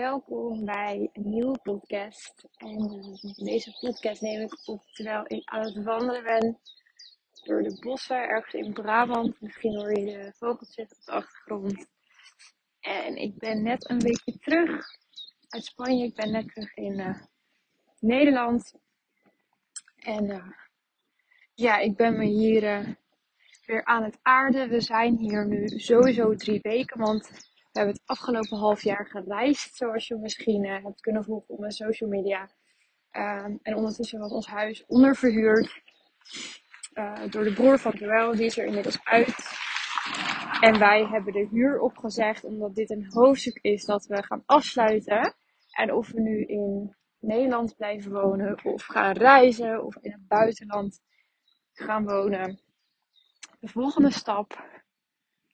welkom bij een nieuwe podcast. En uh, deze podcast neem ik op terwijl ik aan het wandelen ben door de bossen ergens in Brabant. Misschien hoor je de vogeltjes op de achtergrond. En ik ben net een weekje terug uit Spanje. Ik ben net terug in uh, Nederland. En uh, ja, ik ben me hier weer aan het aarden. We zijn hier nu sowieso drie weken, want we hebben het afgelopen half jaar gereisd, zoals je misschien uh, hebt kunnen volgen op mijn social media. Um, en ondertussen was ons huis onderverhuurd uh, door de broer van Joël. Die is er inmiddels uit. En wij hebben de huur opgezegd omdat dit een hoofdstuk is dat we gaan afsluiten. En of we nu in Nederland blijven wonen of gaan reizen of in het buitenland gaan wonen. De volgende stap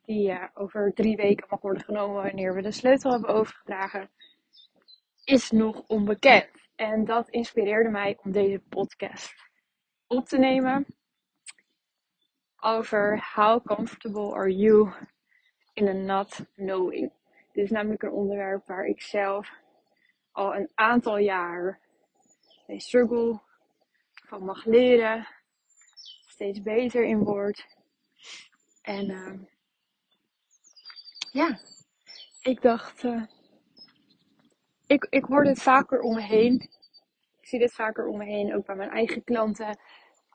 die uh, over drie weken mag worden genomen wanneer we de sleutel hebben overgedragen, is nog onbekend. En dat inspireerde mij om deze podcast op te nemen over how comfortable are you in a not knowing. Dit is namelijk een onderwerp waar ik zelf al een aantal jaar mee struggle, van mag leren, steeds beter in word. En uh, ja, ik dacht, uh, ik, ik hoor dit vaker om me heen. Ik zie dit vaker om me heen, ook bij mijn eigen klanten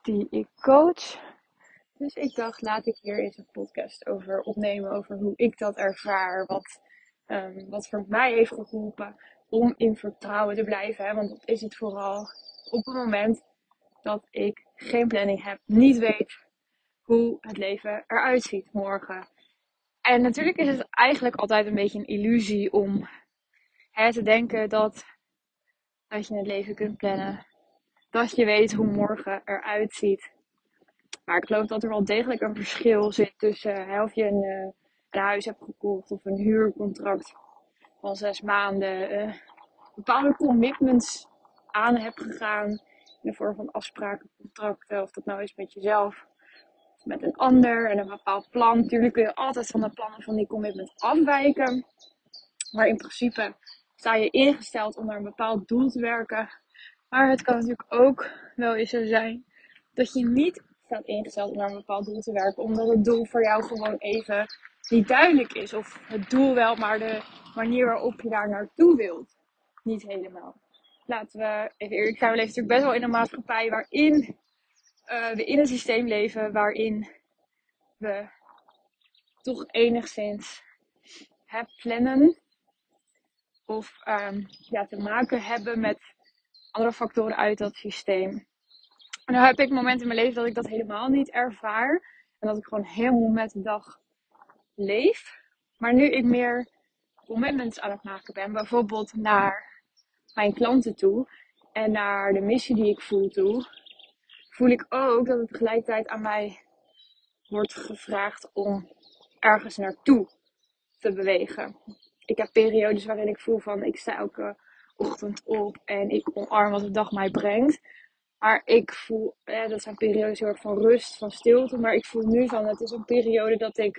die ik coach. Dus ik dacht, laat ik hier eens een podcast over opnemen, over hoe ik dat ervaar, wat, um, wat voor mij heeft geholpen om in vertrouwen te blijven. Hè? Want dat is het vooral op het moment dat ik geen planning heb, niet weet hoe het leven eruit ziet morgen. En natuurlijk is het eigenlijk altijd een beetje een illusie om hè, te denken dat, dat je het leven kunt plannen. Dat je weet hoe morgen eruit ziet. Maar ik geloof dat er wel degelijk een verschil zit tussen hè, of je een, uh, een, huis hebt gekocht of een huurcontract van zes maanden. Uh, bepaalde commitments aan hebt gegaan in de vorm van afspraken, contracten. Of dat nou is met jezelf met een ander en een bepaald plan. Natuurlijk kun je altijd van de plannen van die commitment afwijken. Maar in principe sta je ingesteld om naar een bepaald doel te werken. Maar het kan natuurlijk ook wel eens zo zijn dat je niet staat ingesteld om naar een bepaald doel te werken. Omdat het doel voor jou gewoon even niet duidelijk is. Of het doel wel, maar de manier waarop je daar naartoe wilt. Niet helemaal. Laten we even eerlijk zijn. We leven natuurlijk best wel in een maatschappij waarin uh, we in een systeem leven waarin we toch enigszins hè, plannen of um, ja, te maken hebben met andere factoren uit dat systeem. En dan heb ik momenten in mijn leven dat ik dat helemaal niet ervaar. En dat ik gewoon helemaal met de dag leef. Maar nu ik meer commitments aan het maken ben, bijvoorbeeld naar mijn klanten toe en naar de missie die ik voel toe, voel ik ook dat het tegelijkertijd aan mij wordt gevraagd om ergens naartoe te bewegen. Ik heb periodes waarin ik voel van ik sta elke ochtend op en ik omarm wat de dag mij brengt. Maar ik voel, dat zijn periodes heel erg van rust, van stilte. Maar ik voel nu van het is een periode dat ik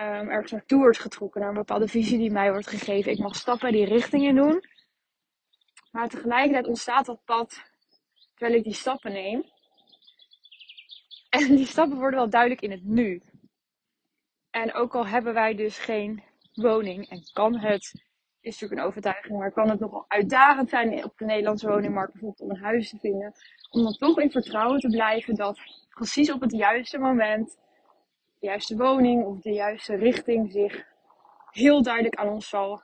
um, ergens naartoe word getrokken. Naar een bepaalde visie die mij wordt gegeven. Ik mag stappen die richting in doen. Maar tegelijkertijd ontstaat dat pad terwijl ik die stappen neem. En die stappen worden wel duidelijk in het nu. En ook al hebben wij dus geen woning en kan het, is natuurlijk een overtuiging, maar kan het nogal uitdagend zijn op de Nederlandse woningmarkt bijvoorbeeld om een huis te vinden. Om dan toch in vertrouwen te blijven dat precies op het juiste moment de juiste woning of de juiste richting zich heel duidelijk aan ons zal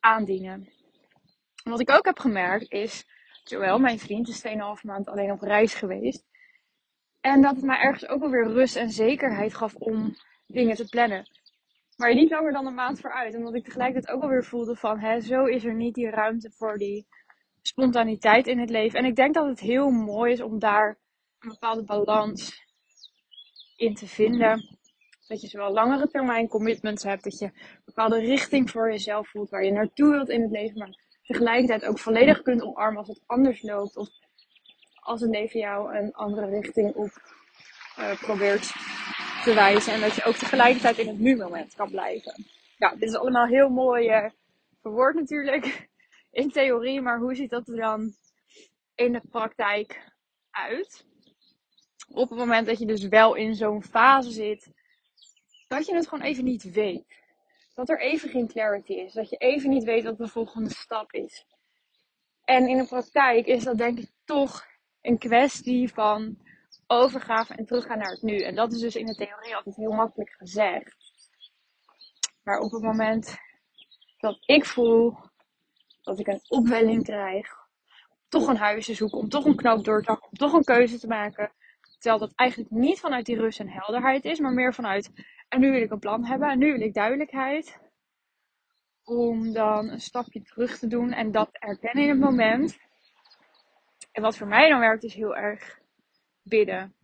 aandienen. En wat ik ook heb gemerkt is, Joël, mijn vriend, is 2,5 maand alleen op reis geweest. En dat het mij ergens ook wel weer rust en zekerheid gaf om dingen te plannen. Maar niet langer dan een maand vooruit. Omdat ik tegelijkertijd ook alweer voelde van, hè, zo is er niet die ruimte voor die spontaniteit in het leven. En ik denk dat het heel mooi is om daar een bepaalde balans in te vinden. Dat je zowel langere termijn commitments hebt, dat je een bepaalde richting voor jezelf voelt waar je naartoe wilt in het leven, maar tegelijkertijd ook volledig kunt omarmen als het anders loopt. Of als het leven jou een andere richting op uh, probeert te wijzen. En dat je ook tegelijkertijd in het nu-moment kan blijven. Ja, dit is allemaal heel mooie verwoord natuurlijk in theorie, maar hoe ziet dat er dan in de praktijk uit? Op het moment dat je dus wel in zo'n fase zit, dat je het gewoon even niet weet. Dat er even geen clarity is. Dat je even niet weet wat de volgende stap is. En in de praktijk is dat denk ik toch een kwestie van overgave en teruggaan naar het nu. En dat is dus in de theorie altijd heel makkelijk gezegd. Maar op het moment dat ik voel dat ik een opwelling krijg, toch een huis te zoeken, om toch een knoop door te hakken, om toch een keuze te maken. Terwijl dat eigenlijk niet vanuit die rust en helderheid is, maar meer vanuit en nu wil ik een plan hebben en nu wil ik duidelijkheid. Om dan een stapje terug te doen en dat erkennen in het moment. En wat voor mij dan werkt is heel erg bidden.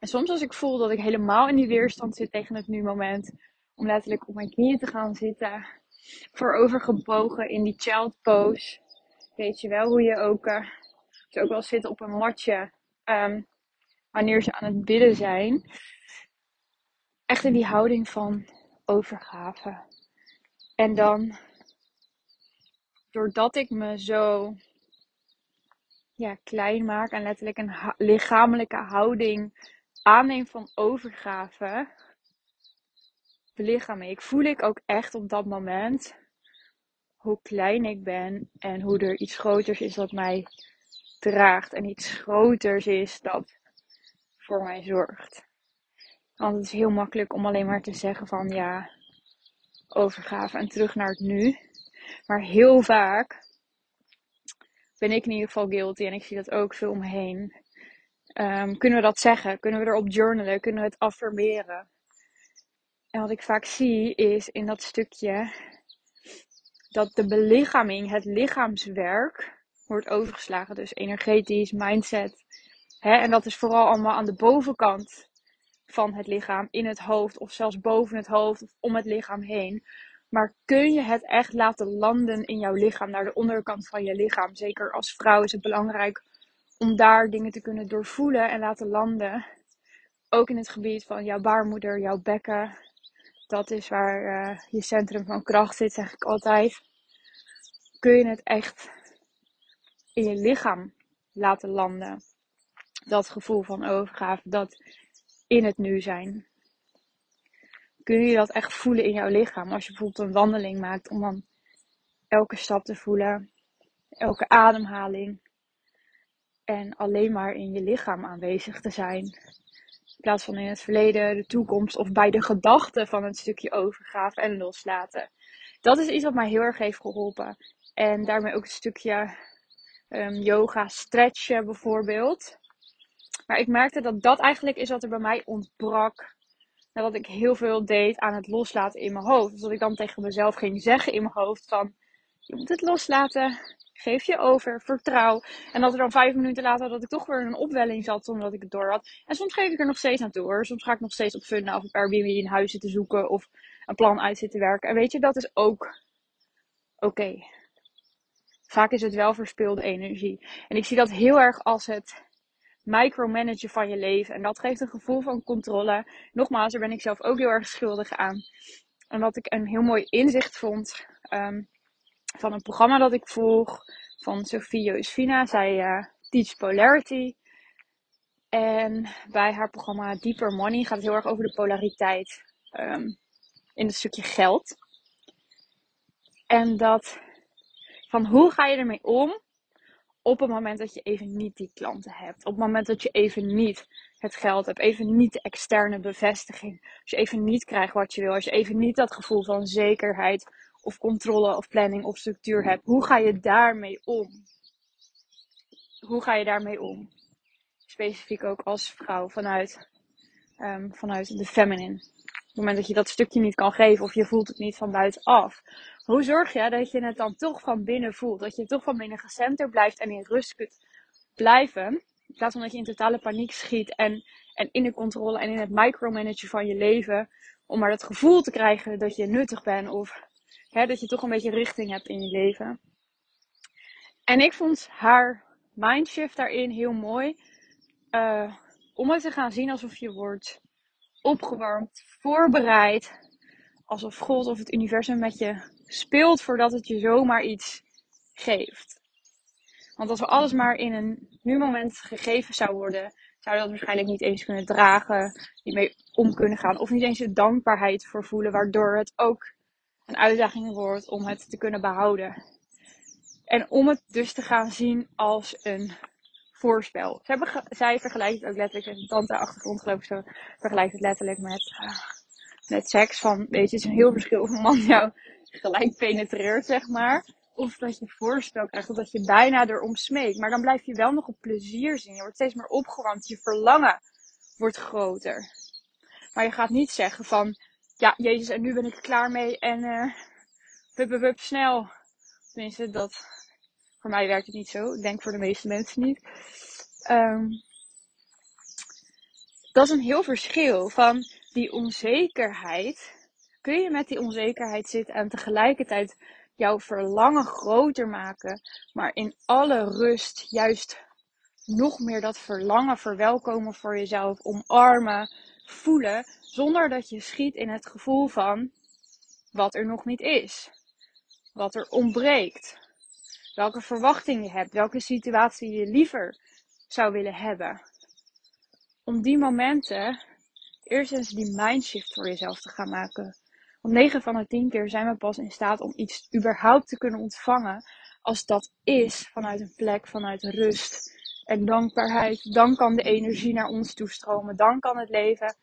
En soms als ik voel dat ik helemaal in die weerstand zit tegen het nu moment, om letterlijk op mijn knieën te gaan zitten, voorovergebogen in die child pose. Weet je wel hoe je ook, uh, ook wel zit op een matje um, wanneer ze aan het bidden zijn. Echt in die houding van overgave. En dan, doordat ik me zo ja, klein maak en letterlijk een lichamelijke houding aanneem van overgave, belichaam ik, voel ik ook echt op dat moment hoe klein ik ben en hoe er iets groters is dat mij draagt en iets groters is dat voor mij zorgt. Want het is heel makkelijk om alleen maar te zeggen van ja, overgave en terug naar het nu. Maar heel vaak ben ik in ieder geval guilty en ik zie dat ook veel om me heen. Um, kunnen we dat zeggen? Kunnen we erop journalen? Kunnen we het affirmeren? En wat ik vaak zie is in dat stukje dat de belichaming, het lichaamswerk, wordt overgeslagen. Dus energetisch, mindset. Hè? En dat is vooral allemaal aan de bovenkant van het lichaam, in het hoofd of zelfs boven het hoofd of om het lichaam heen. Maar kun je het echt laten landen in jouw lichaam, naar de onderkant van je lichaam? Zeker als vrouw is het belangrijk om daar dingen te kunnen doorvoelen en laten landen. Ook in het gebied van jouw baarmoeder, jouw bekken. Dat is waar uh, je centrum van kracht zit, zeg ik altijd. Kun je het echt in je lichaam laten landen? Dat gevoel van overgave, dat in het nu zijn. Kun je dat echt voelen in jouw lichaam? Als je bijvoorbeeld een wandeling maakt, om dan elke stap te voelen, elke ademhaling. En alleen maar in je lichaam aanwezig te zijn. In plaats van in het verleden, de toekomst of bij de gedachten van een stukje overgave en loslaten. Dat is iets wat mij heel erg heeft geholpen. En daarmee ook een stukje um, yoga, stretchen bijvoorbeeld. Maar ik merkte dat dat eigenlijk is wat er bij mij ontbrak. Nadat ik heel veel deed aan het loslaten in mijn hoofd. Dus dat ik dan tegen mezelf ging zeggen in mijn hoofd van... Je moet het loslaten. Geef je over. Vertrouw. En dat er dan vijf minuten later dat ik toch weer een opwelling zat omdat ik het door had. En soms geef ik er nog steeds aan toe hoor. Soms ga ik nog steeds op Funda of op Airbnb in huis zitten zoeken. Of een plan uit zitten werken. En weet je, dat is ook oké. Vaak is het wel verspilde energie. En ik zie dat heel erg als het micromanagen van je leven. En dat geeft een gevoel van controle. Nogmaals, daar ben ik zelf ook heel erg schuldig aan. En wat ik een heel mooi inzicht vond um, van een programma dat ik volg van Sophie Joosfina. Zij uh, teach polarity. En bij haar programma Deeper Money gaat het heel erg over de polariteit um, in het stukje geld. En dat van hoe ga je ermee om op het moment dat je even niet die klanten hebt. Op het moment dat je even niet het geld hebt. Even niet de externe bevestiging. Als je even niet krijgt wat je wil. Als je even niet dat gevoel van zekerheid of controle of planning of structuur hebt. Hoe ga je daarmee om? Hoe ga je daarmee om? Specifiek ook als vrouw vanuit, um, vanuit de feminine. Op het moment dat je dat stukje niet kan geven of je voelt het niet van buitenaf. Hoe zorg je dat je het dan toch van binnen voelt? Dat je toch van binnen gecenterd blijft en in rust kunt blijven. In plaats van dat je in totale paniek schiet en, en in de controle en in het micromanagen van je leven. Om maar het gevoel te krijgen dat je nuttig bent of hè, dat je toch een beetje richting hebt in je leven. En ik vond haar mindshift daarin heel mooi. Uh, om het te gaan zien alsof je wordt opgewarmd, voorbereid. Alsof God of het universum met je speelt voordat het je zomaar iets geeft. Want als we alles maar in een nu moment gegeven zou worden, zou je dat waarschijnlijk niet eens kunnen dragen, niet mee om kunnen gaan. Of niet eens de dankbaarheid voor voelen, waardoor het ook een uitdaging wordt om het te kunnen behouden. En om het dus te gaan zien als een voorspel. Hebben, zij vergelijkt het ook letterlijk, tante achtergrond geloof ik zo, vergelijkt het letterlijk met, uh, met seks. Van, weet je, het is een heel verschil of een man jou gelijk penetreert, zeg maar. Of dat je voorspel krijgt, of dat je bijna erom smeekt. Maar dan blijf je wel nog op plezier zien. Je wordt steeds meer opgewarmd. Je verlangen wordt groter. Maar je gaat niet zeggen van, ja, Jezus, en nu ben ik er klaar mee en uh, hup, hup, hup, snel. Tenminste, dat, voor mij werkt het niet zo. Ik denk voor de meeste mensen niet. Um, dat is een heel verschil van die onzekerheid. Kun je met die onzekerheid zitten en tegelijkertijd jouw verlangen groter maken, maar in alle rust juist nog meer dat verlangen verwelkomen voor jezelf, omarmen, voelen, zonder dat je schiet in het gevoel van wat er nog niet is, wat er ontbreekt, welke verwachting je hebt, welke situatie je liever zou willen hebben. Om die momenten eerst eens die mindshift voor jezelf te gaan maken. Want 9 van de 10 keer zijn we pas in staat om iets überhaupt te kunnen ontvangen als dat is vanuit een plek, vanuit rust en dankbaarheid. Dan kan de energie naar ons toestromen. Dan kan het leven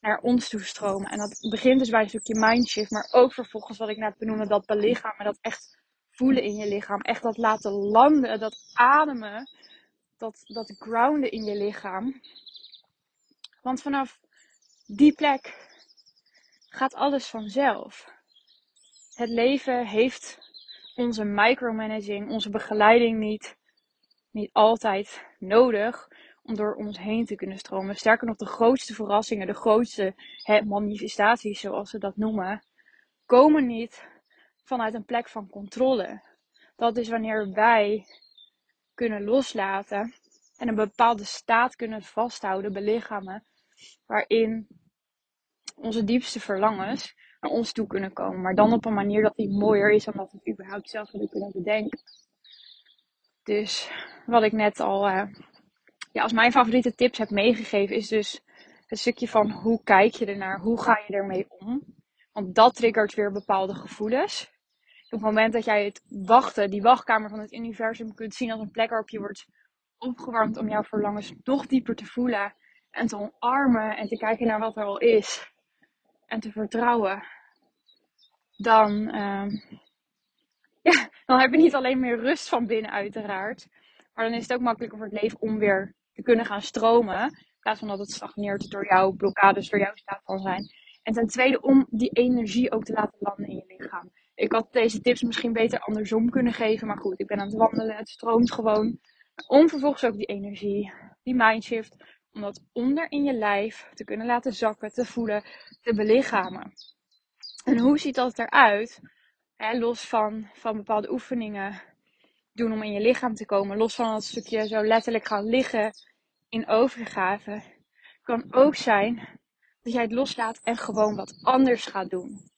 naar ons toestromen. En dat begint dus bij een stukje mindshift, maar ook vervolgens wat ik net benoemde, dat belichamen, dat echt voelen in je lichaam. Echt dat laten landen, dat ademen, dat, dat grounden in je lichaam. Want vanaf die plek gaat alles vanzelf. Het leven heeft onze micromanaging, onze begeleiding niet, niet altijd nodig om door ons heen te kunnen stromen. Sterker nog, de grootste verrassingen, de grootste manifestaties, zoals ze dat noemen, komen niet vanuit een plek van controle. Dat is wanneer wij kunnen loslaten en een bepaalde staat kunnen vasthouden, belichamen, waarin onze diepste verlangens naar ons toe kunnen komen. Maar dan op een manier dat die mooier is dan dat we het überhaupt zelf kunnen bedenken. Dus wat ik net al uh, ja, als mijn favoriete tips heb meegegeven, is dus het stukje van hoe kijk je ernaar, hoe ga je ermee om. Want dat triggert weer bepaalde gevoelens. Op het moment dat jij het wachten, die wachtkamer van het universum kunt zien als een plek waarop je wordt opgewarmd om jouw verlangens nog dieper te voelen en te omarmen en te kijken naar wat er al is en te vertrouwen, dan, uh, ja, dan heb je niet alleen meer rust van binnen uiteraard, maar dan is het ook makkelijker voor het leven om weer te kunnen gaan stromen. In plaats van dat het stagneert door jouw blokkades, door jouw staat van zijn. En ten tweede om die energie ook te laten landen in je lichaam. Ik had deze tips misschien beter andersom kunnen geven. Maar goed, ik ben aan het wandelen. Het stroomt gewoon. Om vervolgens ook die energie, die mindshift, om dat onder in je lijf te kunnen laten zakken, te voelen, te belichamen. En hoe ziet dat eruit? los van, van bepaalde oefeningen doen om in je lichaam te komen. Los van dat stukje zo letterlijk gaan liggen in overgave. Kan ook zijn dat jij het loslaat en gewoon wat anders gaat doen.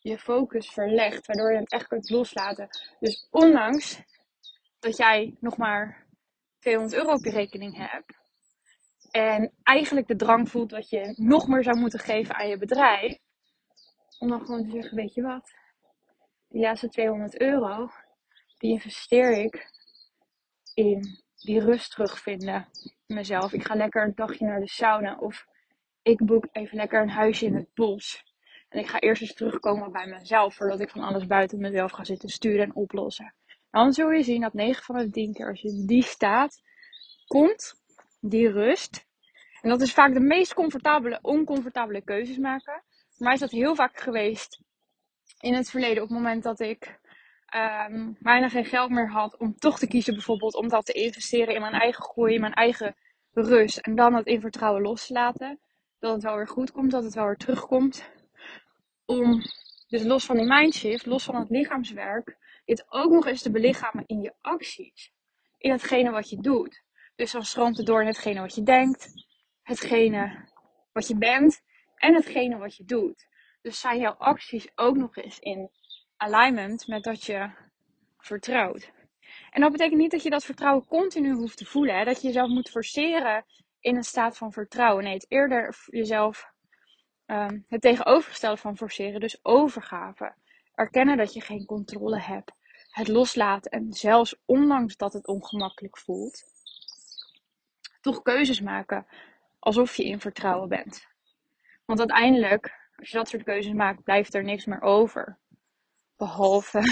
Je focus verlegt, waardoor je het echt kunt loslaten. Dus ondanks dat jij nog maar 200 euro op je rekening hebt. En eigenlijk de drang voelt dat je nog meer zou moeten geven aan je bedrijf. Om dan gewoon te zeggen, weet je wat? Die laatste 200 euro, die investeer ik in die rust terugvinden in mezelf. Ik ga lekker een dagje naar de sauna of ik boek even lekker een huisje in het bos. En ik ga eerst eens terugkomen bij mezelf voordat ik van alles buiten mezelf ga zitten sturen en oplossen. Dan zul je zien dat 9 van de 10 keer als je in die staat komt, die rust. En dat is vaak de meest comfortabele, oncomfortabele keuzes maken. Mij is dat heel vaak geweest in het verleden op het moment dat ik um, bijna geen geld meer had om toch te kiezen bijvoorbeeld om dat te investeren in mijn eigen groei, in mijn eigen rust. En dan het in vertrouwen los te laten. Dat het wel weer goed komt, dat het wel weer terugkomt. Om dus los van die mindshift, los van het lichaamswerk, dit ook nog eens te belichamen in je acties. In hetgene wat je doet. Dus dan stroomt het door in hetgene wat je denkt, hetgene wat je bent en hetgene wat je doet. Dus zijn jouw acties ook nog eens in alignment met dat je vertrouwt. En dat betekent niet dat je dat vertrouwen continu hoeft te voelen. Hè? Dat je jezelf moet forceren in een staat van vertrouwen. Nee, het eerder jezelf um, het tegenovergestelde van forceren. Dus overgave. Erkennen dat je geen controle hebt. Het loslaten. En zelfs ondanks dat het ongemakkelijk voelt. Toch keuzes maken. Alsof je in vertrouwen bent. Want uiteindelijk, als je dat soort keuzes maakt, blijft er niks meer over. Behalve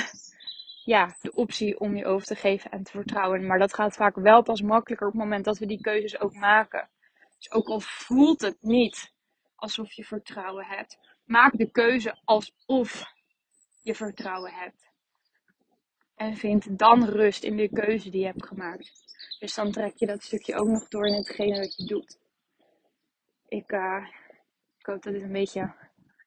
ja, de optie om je over te geven en te vertrouwen. Maar dat gaat vaak wel pas makkelijker op het moment dat we die keuzes ook maken. Dus ook al voelt het niet alsof je vertrouwen hebt, maak de keuze alsof je vertrouwen hebt. En vind dan rust in de keuze die je hebt gemaakt. Dus dan trek je dat stukje ook nog door in hetgene wat je doet. Ik, uh, ik hoop dat dit een beetje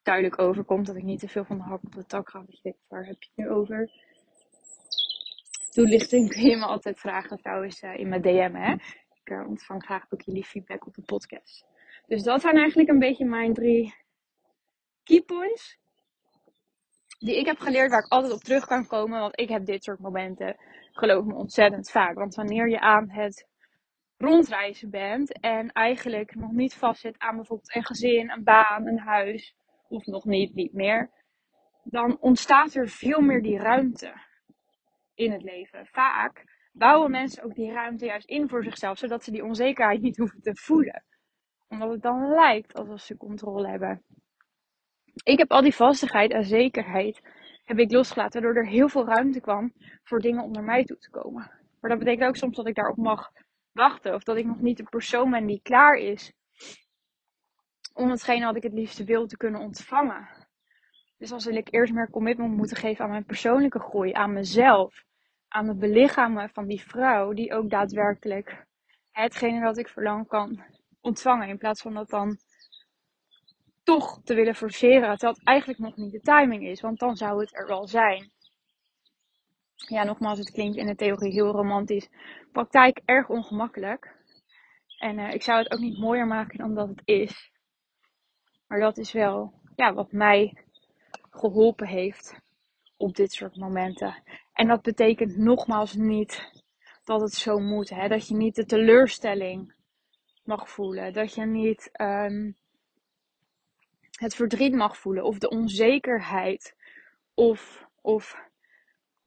duidelijk overkomt. Dat ik niet te veel van de hak op de tak ga. Dat je denkt, waar heb je het nu over? toelichting kun je me altijd vragen trouwens uh, in mijn DM. Hè? Ik uh, ontvang graag ook jullie feedback op de podcast. Dus dat zijn eigenlijk een beetje mijn drie key points. Die ik heb geleerd waar ik altijd op terug kan komen. Want ik heb dit soort momenten, geloof me, ontzettend vaak. Want wanneer je aan het rondreizen bent en eigenlijk nog niet vastzit aan bijvoorbeeld een gezin, een baan, een huis, of nog niet, niet meer, dan ontstaat er veel meer die ruimte in het leven. Vaak bouwen mensen ook die ruimte juist in voor zichzelf, zodat ze die onzekerheid niet hoeven te voelen. Omdat het dan lijkt alsof ze controle hebben. Ik heb al die vastigheid en zekerheid heb ik losgelaten, waardoor er heel veel ruimte kwam voor dingen om naar mij toe te komen. Maar dat betekent ook soms dat ik daarop mag wachten, of dat ik nog niet de persoon ben die klaar is om hetgene wat ik het liefste wil te kunnen ontvangen. Dus dan zul ik eerst meer commitment moeten geven aan mijn persoonlijke groei, aan mezelf aan het belichamen van die vrouw, die ook daadwerkelijk hetgene dat ik verlang kan ontvangen. In plaats van dat dan toch te willen forceren, terwijl het eigenlijk nog niet de timing is, want dan zou het er wel zijn. Ja, nogmaals, het klinkt in de theorie heel romantisch. Praktijk erg ongemakkelijk. En uh, ik zou het ook niet mooier maken dan dat het is. Maar dat is wel ja, wat mij geholpen heeft op dit soort momenten. En dat betekent nogmaals niet dat het zo moet. Hè? Dat je niet de teleurstelling mag voelen. Dat je niet um, het verdriet mag voelen. Of de onzekerheid. Of, of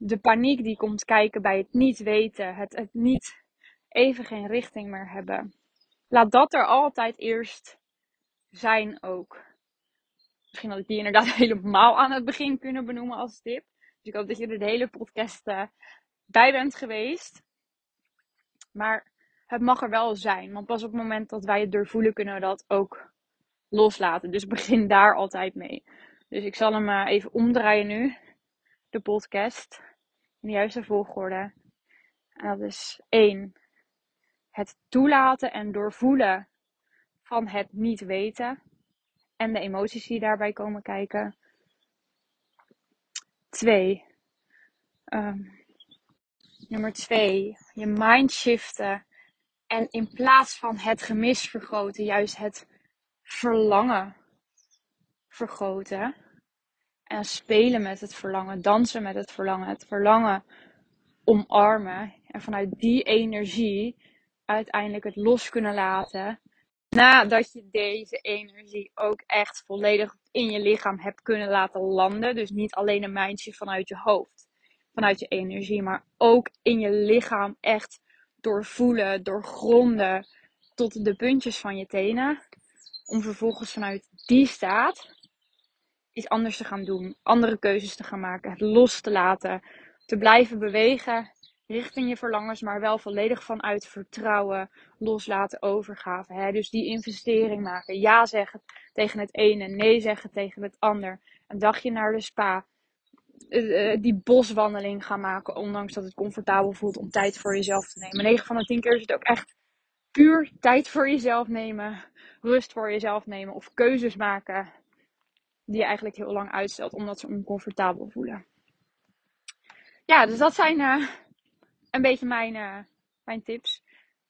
de paniek die komt kijken bij het niet weten. Het, het niet even geen richting meer hebben. Laat dat er altijd eerst zijn ook. Misschien had ik die inderdaad helemaal aan het begin kunnen benoemen als tip. Dus ik hoop dat je er de hele podcast uh, bij bent geweest. Maar het mag er wel zijn. Want pas op het moment dat wij het doorvoelen, kunnen we dat ook loslaten. Dus begin daar altijd mee. Dus ik zal hem uh, even omdraaien nu. De podcast. In de juiste volgorde. En dat is één. Het toelaten en doorvoelen van het niet weten. En de emoties die daarbij komen kijken. Twee. Um, nummer twee. Je mind shiften. En in plaats van het gemis vergroten, juist het verlangen vergroten. En spelen met het verlangen, dansen met het verlangen, het verlangen omarmen. En vanuit die energie uiteindelijk het los kunnen laten nadat je deze energie ook echt volledig in je lichaam hebt kunnen laten landen. Dus niet alleen een mindje vanuit je hoofd, vanuit je energie, maar ook in je lichaam echt doorvoelen, doorgronden tot de puntjes van je tenen. Om vervolgens vanuit die staat iets anders te gaan doen, andere keuzes te gaan maken, het los te laten, te blijven bewegen richting je verlangens, maar wel volledig vanuit vertrouwen, loslaten, overgave. Hè? Dus die investering maken. Ja zeggen tegen het ene, nee zeggen tegen het ander. Een dagje naar de spa. Uh, die boswandeling gaan maken, ondanks dat het comfortabel voelt om tijd voor jezelf te nemen. 9 van de 10 keer is het ook echt puur tijd voor jezelf nemen, rust voor jezelf nemen of keuzes maken die je eigenlijk heel lang uitstelt omdat ze oncomfortabel voelen. Ja, dus dat zijn uh, een beetje mijn, uh, mijn tips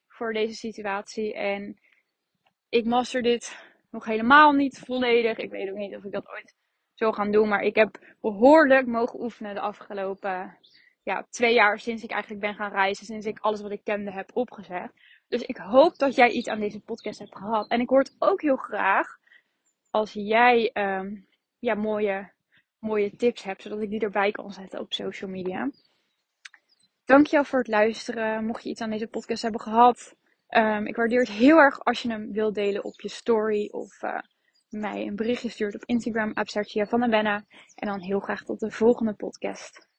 voor deze situatie. En ik master dit nog helemaal niet volledig. Ik weet ook niet of ik dat ooit zo gaan doen. Maar ik heb behoorlijk mogen oefenen de afgelopen ja, twee jaar sinds ik eigenlijk ben gaan reizen. Sinds ik alles wat ik kende heb opgezet. Dus ik hoop dat jij iets aan deze podcast hebt gehad. En ik hoor het ook heel graag als jij um, ja, mooie, mooie tips hebt. Zodat ik die erbij kan zetten op social media. Dankjewel voor het luisteren. Mocht je iets aan deze podcast hebben gehad. Um, ik waardeer het heel erg als je hem wilt delen op je story. Of uh, mij een berichtje stuurt op Instagram. Absertia van de Benna. En dan heel graag tot de volgende podcast.